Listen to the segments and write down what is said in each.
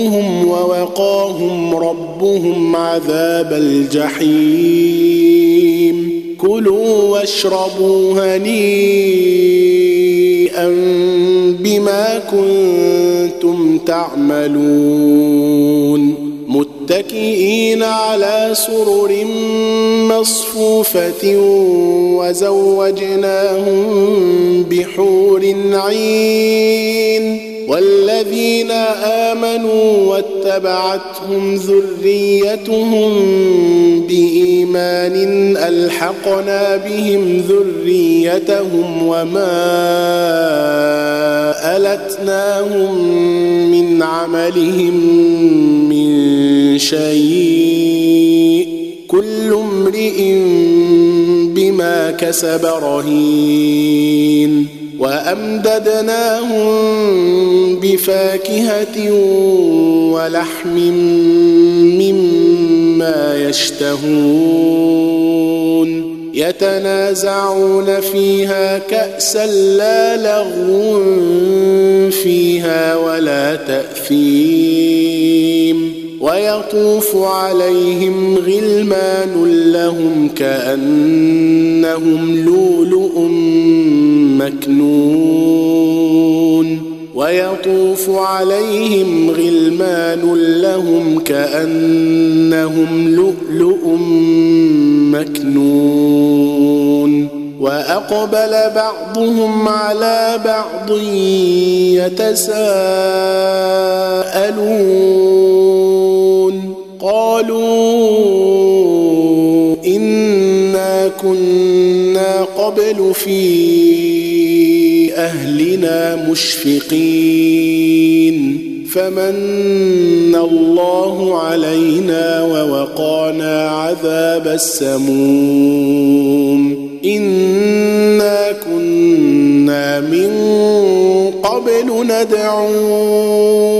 ربهم ووقاهم ربهم عذاب الجحيم. كلوا واشربوا هنيئا بما كنتم تعملون. متكئين على سرر مصفوفة وزوجناهم بحور عين. والذين آمنوا واتبعتهم ذريتهم بإيمان ألحقنا بهم ذريتهم وما ألتناهم من عملهم من شيء كل امرئ بما كسب رهين وأمددناهم بفاكهة ولحم مما يشتهون. يتنازعون فيها كأسا لا لغو فيها ولا تاثيم ويطوف عليهم غلمان لهم كأنهم لؤلؤ مكنون. ويطوف عليهم غلمان لهم كأنهم لؤلؤ مكنون. وأقبل بعضهم على بعض يتساءلون. قالوا إنا كنا قبل في أهلنا مشفقين فمن الله علينا ووقانا عذاب السموم إنا كنا من قبل ندعوه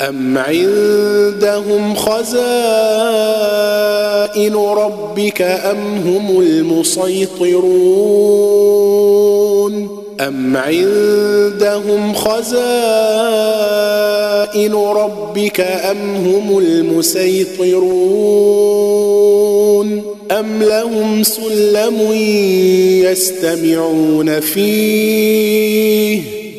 أم عندهم خزائن ربك أم هم المسيطرون أم عندهم خزائن ربك أم هم المسيطرون أم لهم سلم يستمعون فيه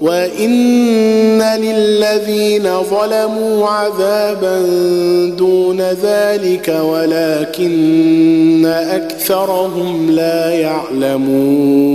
وإن للذين ظلموا عذابا دون ذلك ولكن أكثرهم لا يعلمون.